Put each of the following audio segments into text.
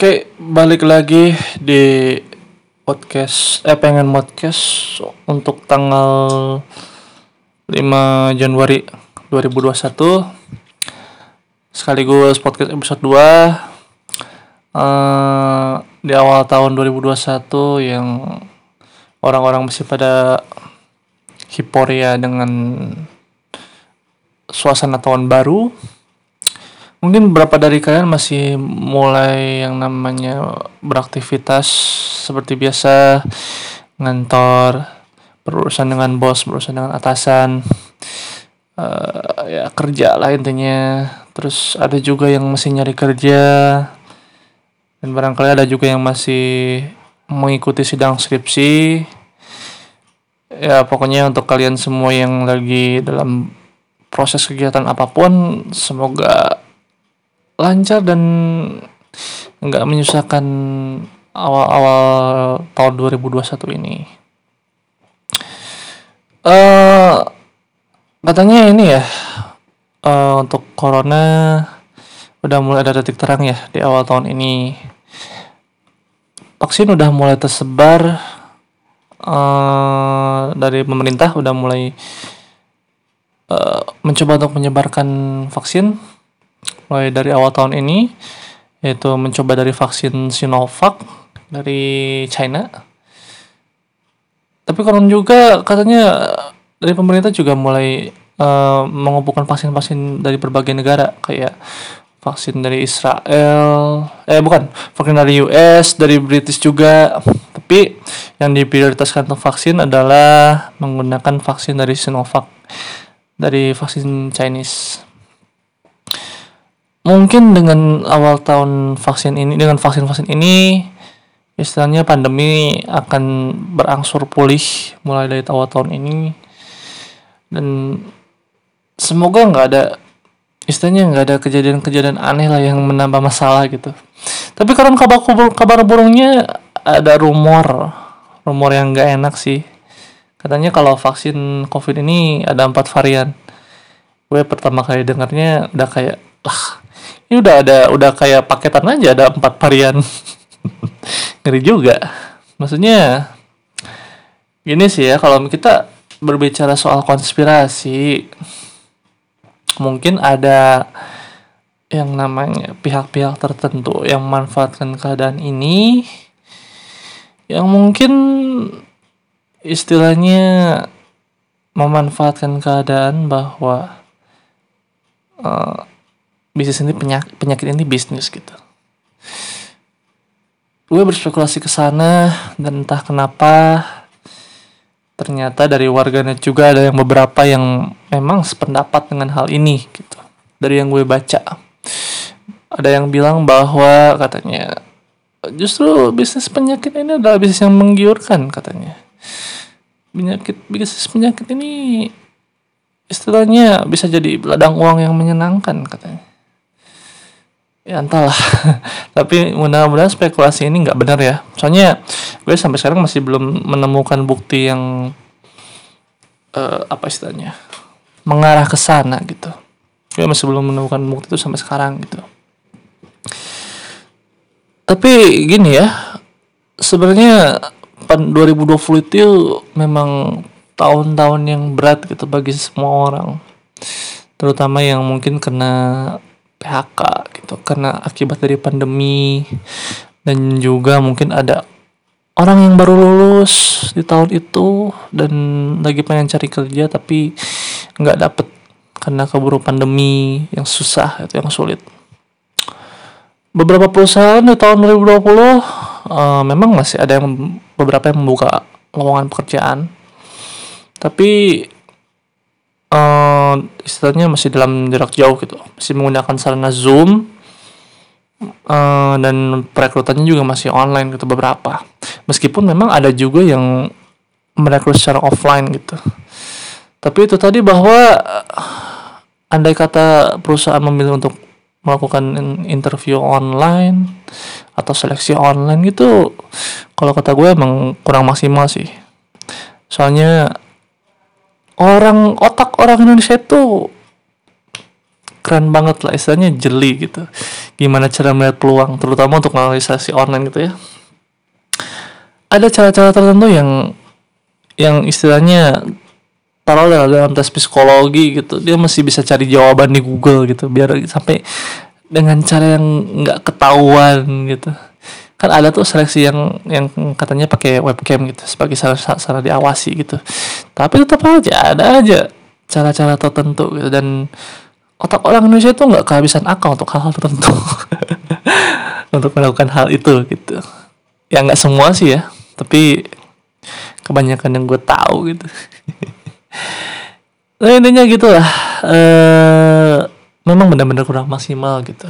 Oke, balik lagi di podcast eh pengen podcast untuk tanggal 5 Januari 2021 sekaligus podcast episode 2 eh di awal tahun 2021 yang orang-orang masih pada hiporia dengan suasana tahun baru mungkin beberapa dari kalian masih mulai yang namanya beraktivitas seperti biasa ngantor berurusan dengan bos berurusan dengan atasan uh, ya kerja lah intinya. Terus ada juga yang masih nyari kerja dan barangkali ada juga yang masih mengikuti sidang skripsi. Ya pokoknya untuk kalian semua yang lagi dalam proses kegiatan apa pun semoga lancar dan nggak menyusahkan awal-awal tahun 2021 ini. Uh, katanya ini ya uh, untuk corona udah mulai ada titik terang ya di awal tahun ini. Vaksin udah mulai tersebar uh, dari pemerintah udah mulai uh, mencoba untuk menyebarkan vaksin mulai dari awal tahun ini yaitu mencoba dari vaksin Sinovac dari China. Tapi konon juga katanya dari pemerintah juga mulai uh, mengumpulkan vaksin-vaksin dari berbagai negara kayak vaksin dari Israel, eh bukan, vaksin dari US, dari British juga. Tapi yang diprioritaskan untuk vaksin adalah menggunakan vaksin dari Sinovac dari vaksin Chinese mungkin dengan awal tahun vaksin ini dengan vaksin-vaksin ini istilahnya pandemi akan berangsur pulih mulai dari awal tahun ini. Dan semoga nggak ada istilahnya nggak ada kejadian-kejadian aneh lah yang menambah masalah gitu. Tapi karena kabar kabar burungnya ada rumor rumor yang nggak enak sih. Katanya kalau vaksin covid ini ada empat varian. Gue pertama kali dengarnya udah kayak lah ini udah ada udah kayak paketan aja ada empat varian. Ngeri juga. Maksudnya gini sih ya kalau kita berbicara soal konspirasi mungkin ada yang namanya pihak-pihak tertentu yang memanfaatkan keadaan ini yang mungkin istilahnya memanfaatkan keadaan bahwa uh, bisnis ini penyakit, penyakit ini bisnis gitu. Gue berspekulasi ke sana dan entah kenapa ternyata dari warganet juga ada yang beberapa yang memang sependapat dengan hal ini gitu. Dari yang gue baca. Ada yang bilang bahwa katanya justru bisnis penyakit ini adalah bisnis yang menggiurkan katanya. Penyakit bisnis penyakit ini istilahnya bisa jadi ladang uang yang menyenangkan katanya ya entahlah. Tapi mudah-mudahan spekulasi ini nggak benar ya. Soalnya gue sampai sekarang masih belum menemukan bukti yang uh, apa istilahnya mengarah ke sana gitu. Gue masih belum menemukan bukti itu sampai sekarang gitu. Tapi gini ya sebenarnya 2020 itu memang tahun-tahun yang berat gitu bagi semua orang. Terutama yang mungkin kena PHK gitu karena akibat dari pandemi. Dan juga mungkin ada orang yang baru lulus di tahun itu dan lagi pengen cari kerja tapi nggak dapet karena keburu pandemi yang susah itu yang sulit. Beberapa perusahaan di tahun 2020 uh, eh, memang masih ada yang beberapa yang membuka lowongan pekerjaan. Tapi uh, istilahnya masih dalam jarak jauh gitu masih menggunakan sarana zoom uh, dan perekrutannya juga masih online gitu beberapa. Meskipun memang ada juga yang merekrut secara offline gitu. Tapi itu tadi bahwa uh, andai kata perusahaan memilih untuk melakukan interview online atau seleksi online gitu kalau kata gue emang kurang maksimal sih. Soalnya orang otak orang Indonesia itu keren banget lah istilahnya jeli gitu. Gimana cara melihat peluang terutama untuk analisasi online gitu ya. Ada cara-cara tertentu yang yang istilahnya taruh dalam tes psikologi gitu. Dia masih bisa cari jawaban di Google gitu biar sampai dengan cara yang nggak ketahuan gitu. Kan ada tuh seleksi yang yang katanya pakai webcam gitu sebagai salah salah diawasi gitu. Tapi tetap aja ada aja cara-cara tertentu gitu. Dan otak orang Indonesia itu nggak kehabisan akal untuk hal-hal tertentu. Untuk melakukan hal itu gitu. Ya nggak semua sih ya tapi kebanyakan yang gue tahu gitu. Nah intinya gitu lah uh, memang benar-benar kurang maksimal gitu.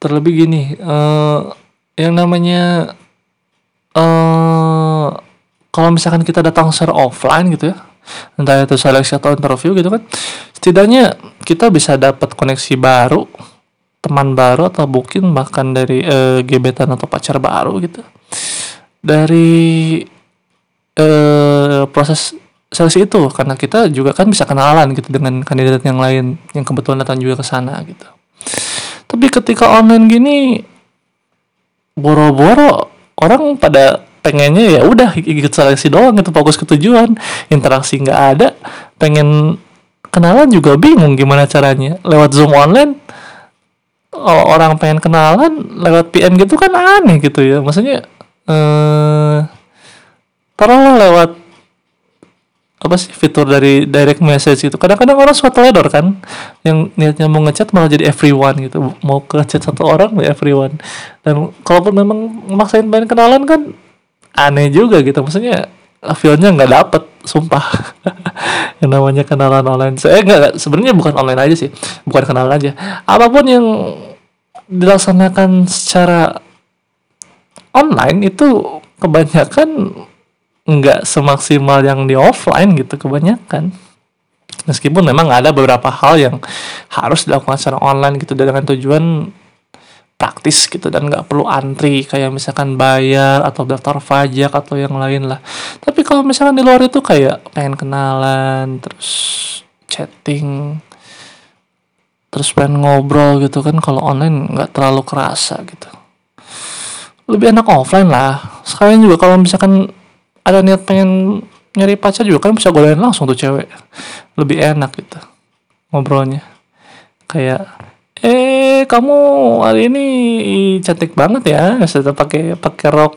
Terlebih gini uh, yang namanya uh, kalau misalkan kita datang secara offline gitu ya entah itu seleksi atau interview gitu kan. Setidaknya kita bisa dapat koneksi baru teman baru atau mungkin bahkan dari uh, gebetan atau pacar baru gitu. Dari uh, proses seleksi itu karena kita juga kan bisa kenalan gitu dengan kandidat yang lain yang kebetulan datang juga ke sana gitu. Tapi ketika online gini boro-boro orang pada pengennya ya udah ikut seleksi doang gitu fokus ke tujuan. Interaksi nggak ada pengen kenalan juga bingung gimana caranya. Lewat zoom online orang pengen kenalan lewat PM gitu kan aneh gitu ya. Maksudnya eh taruhlah lewat apa sih fitur dari direct message itu kadang-kadang orang suka teledor kan yang niatnya mau ngechat malah jadi everyone gitu. Mau ke chat satu orang ya everyone. Dan kalaupun memang maksain pengen kenalan kan aneh juga gitu. Maksudnya feelnya nggak dapet sumpah. Yang namanya kenalan online. Saya nggak sebenarnya bukan online aja sih. Bukan kenalan aja. Apa pun yang dilaksanakan secara online itu kebanyakan nggak semaksimal yang di offline gitu kebanyakan. Meskipun memang ada beberapa hal yang harus dilakukan secara online gitu dengan tujuan praktis gitu dan nggak perlu antri kayak misalkan bayar atau daftar pajak atau yang lain lah. Tapi kalau misalkan di luar itu kayak pengen kenalan terus chatting terus pengen ngobrol gitu kan kalau online nggak terlalu kerasa gitu. Lebih enak offline lah. Sekalian juga kalau misalkan ada niat pengen nyari pacar juga kan bisa godain langsung tuh cewek. Lebih enak gitu ngobrolnya. Kayak eh kamu hari ini cantik banget ya. Sudah pakai pakai rok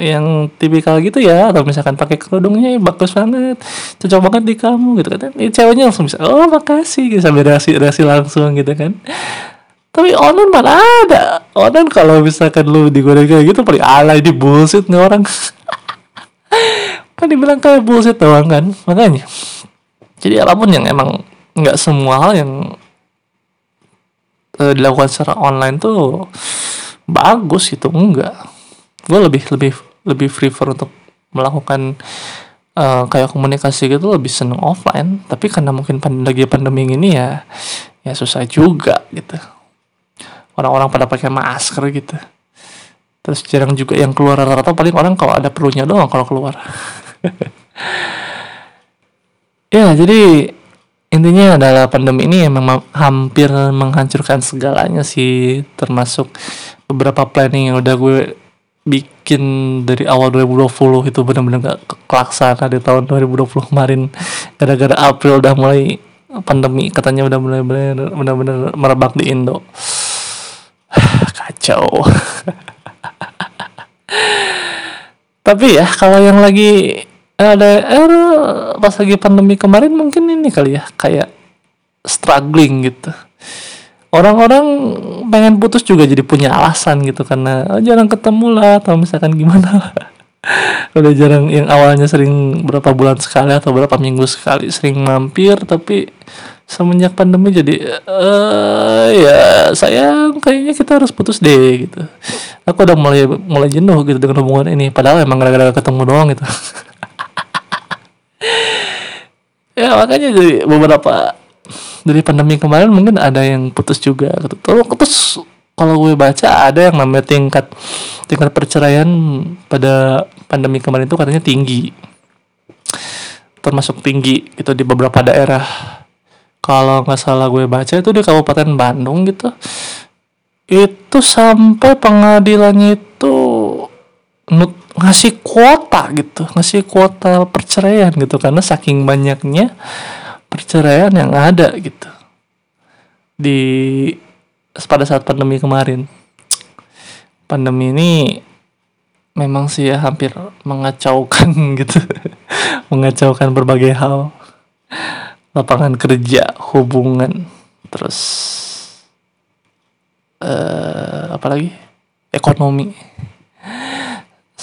yang tipikal gitu ya. Atau misalkan pakai kerudungnya bagus banget. Cocok banget di kamu gitu kan. Ini ceweknya langsung bisa oh makasih gitu sambil reaksi reaksi langsung gitu kan. Tapi online mana ada. Online kalau misalkan lu digodain kayak gitu paling alay di bullshit nih orang. Kan dibilang kayak bullshit doang kan makanya. Jadi apa pun yang emang nggak semua hal yang uh, dilakukan secara online tuh bagus itu enggak. Gue lebih lebih lebih prefer untuk melakukan uh, kayak komunikasi gitu lebih seneng offline. Tapi karena mungkin pandemi, lagi pandemi ini ya ya susah juga gitu. Orang-orang pada pakai masker gitu. Terus jarang juga yang keluar rata-rata paling orang kalau ada perlunya doang kalau keluar. Ya jadi intinya adalah pandemi ini memang hampir menghancurkan segalanya sih termasuk beberapa planning yang udah gue bikin dari awal 2020 itu benar-benar gak kelaksana di tahun 2020 kemarin. Gara-gara April udah mulai pandemi katanya udah mulai benar-benar merebak di Indo. Kacau. Tapi ya kalau yang lagi ada eh, pas lagi pandemi kemarin mungkin ini kali ya kayak struggling gitu. Orang-orang pengen putus juga jadi punya alasan gitu karena oh, jarang ketemu lah atau misalkan gimana. Udah jarang yang awalnya sering berapa bulan sekali atau berapa minggu sekali sering mampir tapi semenjak pandemi jadi uh, ya sayang kayaknya kita harus putus deh gitu. Aku udah mulai mulai jenuh gitu dengan hubungan ini padahal emang gara-gara ketemu doang gitu ya makanya jadi beberapa dari pandemi kemarin mungkin ada yang putus juga. Gitu terus kalau gue baca ada yang namanya tingkat tingkat perceraian pada pandemi kemarin itu katanya tinggi. Termasuk tinggi itu di beberapa daerah. Kalau nggak salah gue baca itu di Kabupaten Bandung gitu. Itu sampai pengadilannya itu nut ngasih kuota gitu ngasih kuota perceraian gitu karena saking banyaknya perceraian yang ada gitu. Di pada saat pandemi kemarin. Pandemi ini memang sih ya hampir mengacaukan gitu. Mengacaukan berbagai hal. Lapangan kerja hubungan terus uh, apa lagi? Ekonomi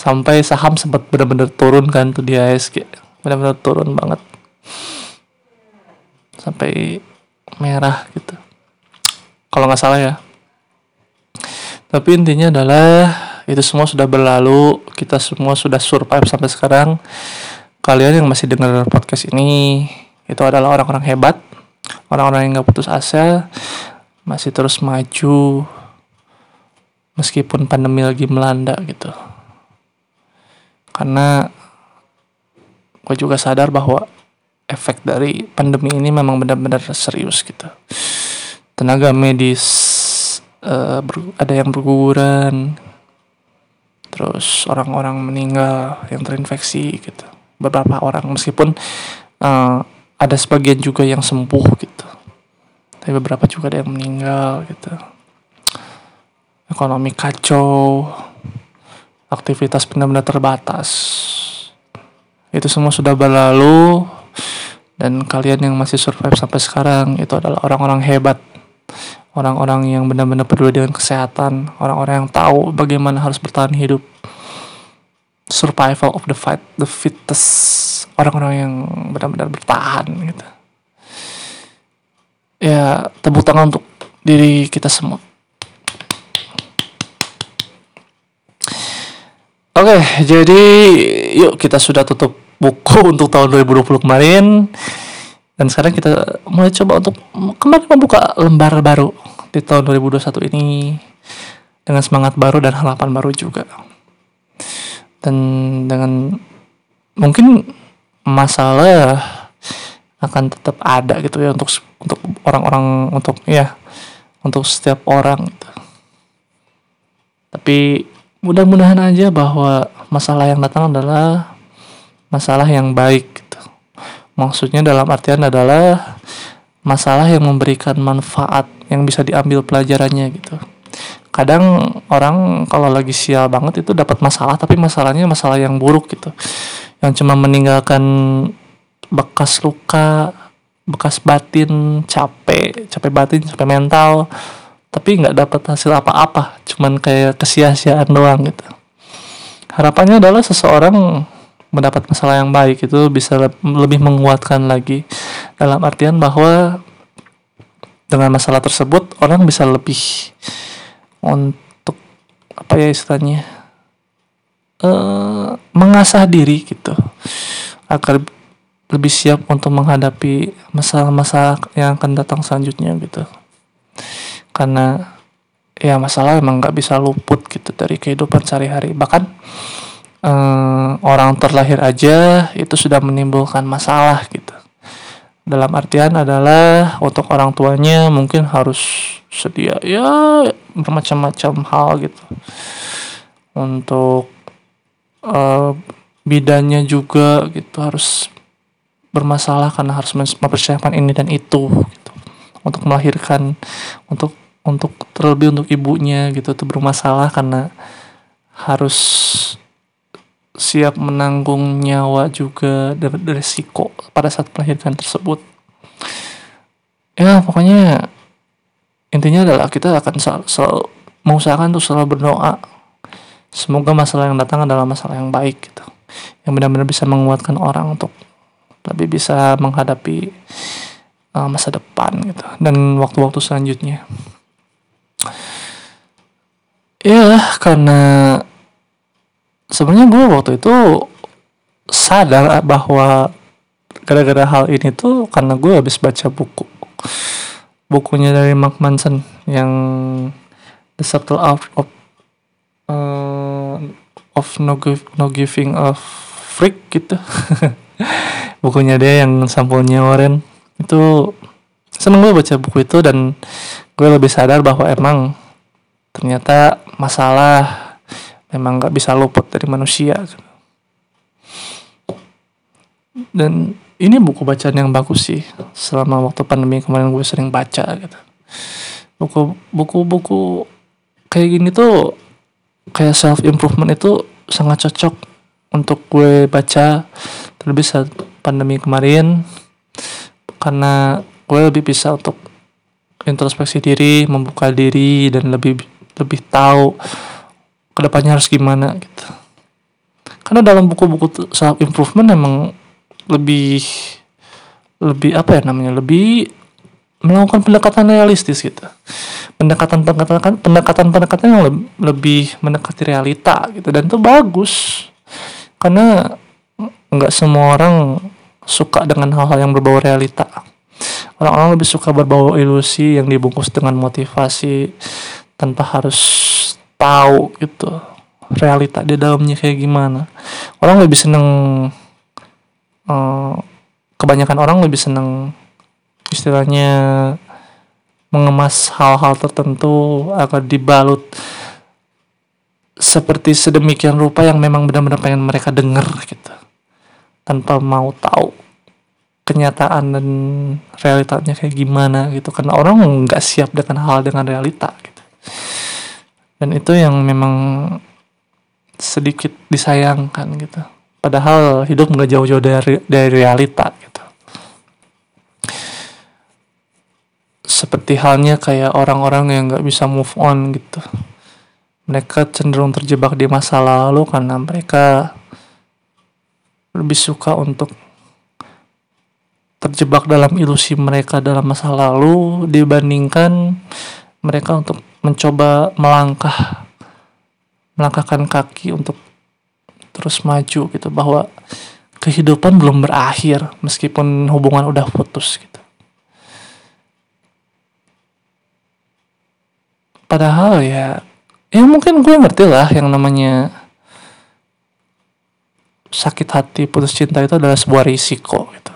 sampai saham sempat benar-benar turun kan tuh di ASG benar-benar turun banget. Sampai merah gitu. Kalau nggak salah ya. Tapi intinya adalah itu semua sudah berlalu. Kita semua sudah survive sampai sekarang. Kalian yang masih dengar podcast ini itu adalah orang-orang hebat. Orang-orang yang nggak putus asa. Masih terus maju. Meskipun pandemi lagi melanda gitu karena gue juga sadar bahwa efek dari pandemi ini memang benar-benar serius gitu. Tenaga medis uh, ada yang berguguran terus orang-orang meninggal yang terinfeksi gitu. Beberapa orang meskipun uh, ada sebagian juga yang sembuh gitu. Tapi beberapa juga ada yang meninggal gitu. Ekonomi kacau aktivitas benar-benar terbatas. Itu semua sudah berlalu dan kalian yang masih survive sampai sekarang itu adalah orang-orang hebat. Orang-orang yang benar-benar peduli dengan kesehatan, orang-orang yang tahu bagaimana harus bertahan hidup. Survival of the fight, the fittest. Orang-orang yang benar-benar bertahan gitu. Ya, tepuk tangan untuk diri kita semua. Oke, okay, jadi yuk kita sudah tutup buku untuk tahun 2020 kemarin dan sekarang kita mulai coba untuk kembali membuka lembar baru di tahun 2021 ini dengan semangat baru dan harapan baru juga. Dan dengan mungkin masalah akan tetap ada gitu ya untuk untuk orang-orang untuk ya untuk setiap orang gitu. Tapi mudah-mudahan aja bahwa masalah yang datang adalah masalah yang baik gitu. Maksudnya dalam artian adalah masalah yang memberikan manfaat yang bisa diambil pelajarannya gitu. Kadang orang kalau lagi sial banget itu dapat masalah tapi masalahnya masalah yang buruk gitu. Yang cuma meninggalkan bekas luka, bekas batin, capek, capek batin, capek mental tapi nggak dapat hasil apa-apa cuman kayak kesia-siaan doang gitu. Harapannya adalah seseorang mendapat masalah yang baik itu bisa lebih menguatkan lagi. Dalam artian bahwa dengan masalah tersebut orang bisa lebih untuk apa ya istilahnya uh, mengasah diri gitu. Agar lebih siap untuk menghadapi masalah-masalah yang akan datang selanjutnya gitu karena ya masalah emang nggak bisa luput gitu dari kehidupan sehari-hari. Bahkan eh, orang terlahir aja itu sudah menimbulkan masalah gitu. Dalam artian adalah untuk orang tuanya mungkin harus sedia ya bermacam-macam hal gitu. Untuk uh, bidannya juga gitu harus bermasalah karena harus mempersiapkan ini dan itu gitu. Untuk melahirkan untuk untuk terlebih untuk ibunya gitu tuh bermasalah karena harus siap menanggung nyawa juga dari resiko pada saat melahirkan tersebut. Ya pokoknya intinya adalah kita akan selalu, selalu mengusahakan untuk selalu berdoa. Semoga masalah yang datang adalah masalah yang baik gitu yang benar-benar bisa menguatkan orang untuk lebih bisa menghadapi uh, masa depan gitu dan waktu-waktu selanjutnya Ya karena sebenarnya gue waktu itu sadar bahwa gara-gara hal ini tuh karena gue habis baca buku. Bukunya dari Mark Manson yang The Subtle Art of uh, of no, give, no Giving of Freak gitu. Bukunya dia yang sampulnya Warren. Itu seneng gue baca buku itu dan gue lebih sadar bahwa emang ternyata masalah memang nggak bisa luput dari manusia. Dan ini buku bacaan yang bagus sih selama waktu pandemi kemarin gue sering baca gitu. Buku buku buku kayak gini tuh kayak self improvement itu sangat cocok untuk gue baca terlebih saat pandemi kemarin karena gue lebih bisa untuk introspeksi diri membuka diri dan lebih lebih tahu ke depannya harus gimana gitu. Karena dalam buku-buku self improvement emang lebih lebih apa ya namanya lebih melakukan pendekatan realistis gitu. Pendekatan pendekatan pendekatan pendekatan yang lebih mendekati realita gitu. Dan itu bagus. Karena nggak semua orang suka dengan hal-hal yang berbau realita. Orang-orang lebih suka berbau ilusi yang dibungkus dengan motivasi tanpa harus tahu gitu realita di dalamnya kayak gimana. Orang lebih seneng uh, kebanyakan orang lebih seneng istilahnya mengemas hal-hal tertentu agar dibalut seperti sedemikian rupa yang memang benar-benar pengen mereka dengar gitu. Tanpa mau tahu kenyataan dan realitanya kayak gimana gitu. Karena orang nggak siap dengan hal dengan realita gitu dan itu yang memang sedikit disayangkan gitu. Padahal hidup nggak jauh-jauh dari dari realita gitu. Seperti halnya kayak orang-orang yang nggak bisa move on gitu. Mereka cenderung terjebak di masa lalu karena mereka lebih suka untuk terjebak dalam ilusi mereka dalam masa lalu dibandingkan mereka untuk mencoba melangkah melangkahkan kaki untuk terus maju gitu bahwa kehidupan belum berakhir meskipun hubungan udah putus gitu. Padahal ya ya mungkin gue ngerti lah yang namanya sakit hati putus cinta itu adalah sebuah risiko gitu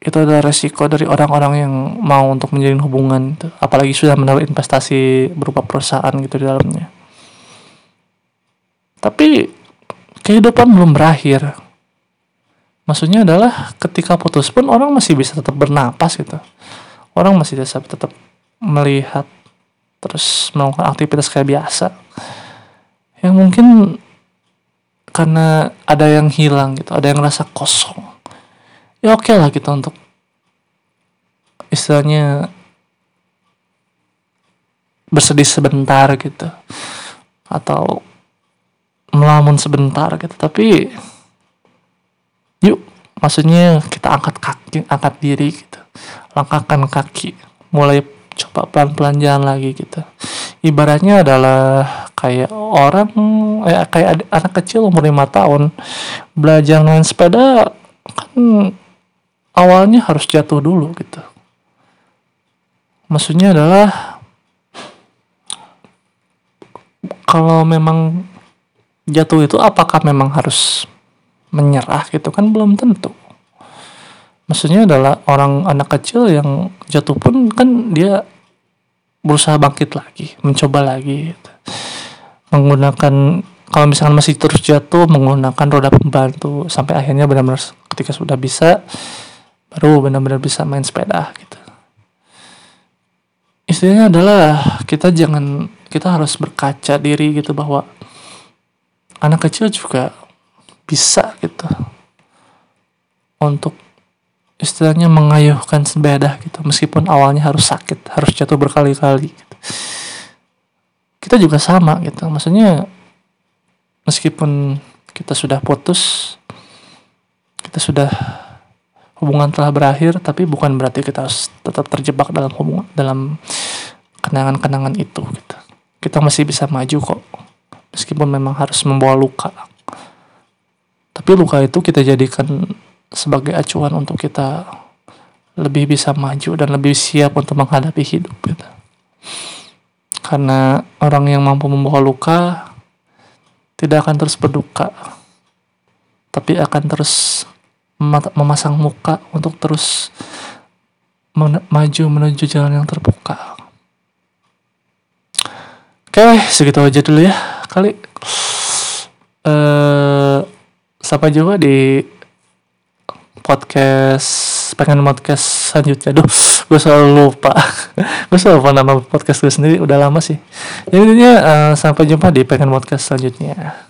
itu adalah resiko dari orang-orang yang mau untuk menjalin hubungan itu. apalagi sudah menaruh investasi berupa perusahaan gitu di dalamnya. Tapi kehidupan belum berakhir. Maksudnya adalah ketika putus pun orang masih bisa tetap bernapas gitu. Orang masih bisa tetap melihat terus melakukan aktivitas kayak biasa. Yang mungkin karena ada yang hilang gitu ada yang rasa kosong ya oke okay lah kita untuk istilahnya bersedih sebentar gitu. Atau melamun sebentar gitu. Tapi yuk maksudnya kita angkat kaki angkat diri gitu. Langkahkan kaki. Mulai coba pelan-pelan jalan lagi gitu. Ibaratnya adalah kayak orang eh, kayak anak kecil umur lima tahun belajar main sepeda kan awalnya harus jatuh dulu gitu. Maksudnya adalah kalau memang jatuh itu apakah memang harus menyerah gitu? Kan belum tentu. Maksudnya adalah orang anak kecil yang jatuh pun kan dia berusaha bangkit lagi mencoba lagi gitu. menggunakan kalau misalkan masih terus jatuh menggunakan roda pembantu sampai akhirnya benar-benar ketika sudah bisa baru benar-benar bisa main sepeda gitu istilahnya adalah kita jangan kita harus berkaca diri gitu bahwa anak kecil juga bisa gitu untuk istilahnya mengayuhkan sepeda gitu meskipun awalnya harus sakit harus jatuh berkali-kali gitu. kita juga sama gitu maksudnya meskipun kita sudah putus kita sudah hubungan telah berakhir tapi bukan berarti kita harus tetap terjebak dalam hubungan dalam kenangan-kenangan itu gitu. kita masih bisa maju kok meskipun memang harus membawa luka tapi luka itu kita jadikan sebagai acuan untuk kita lebih bisa maju dan lebih siap untuk menghadapi hidup gitu. karena orang yang mampu membawa luka tidak akan terus berduka tapi akan terus memasang muka untuk terus men maju menuju jalan yang terbuka. Oke, segitu aja dulu ya kali. Eh, uh, sampai jumpa di podcast pengen podcast selanjutnya. Duh, gue selalu lupa. gue selalu lupa nama podcast gue sendiri. Udah lama sih. Jadi uh, sampai jumpa di pengen podcast selanjutnya.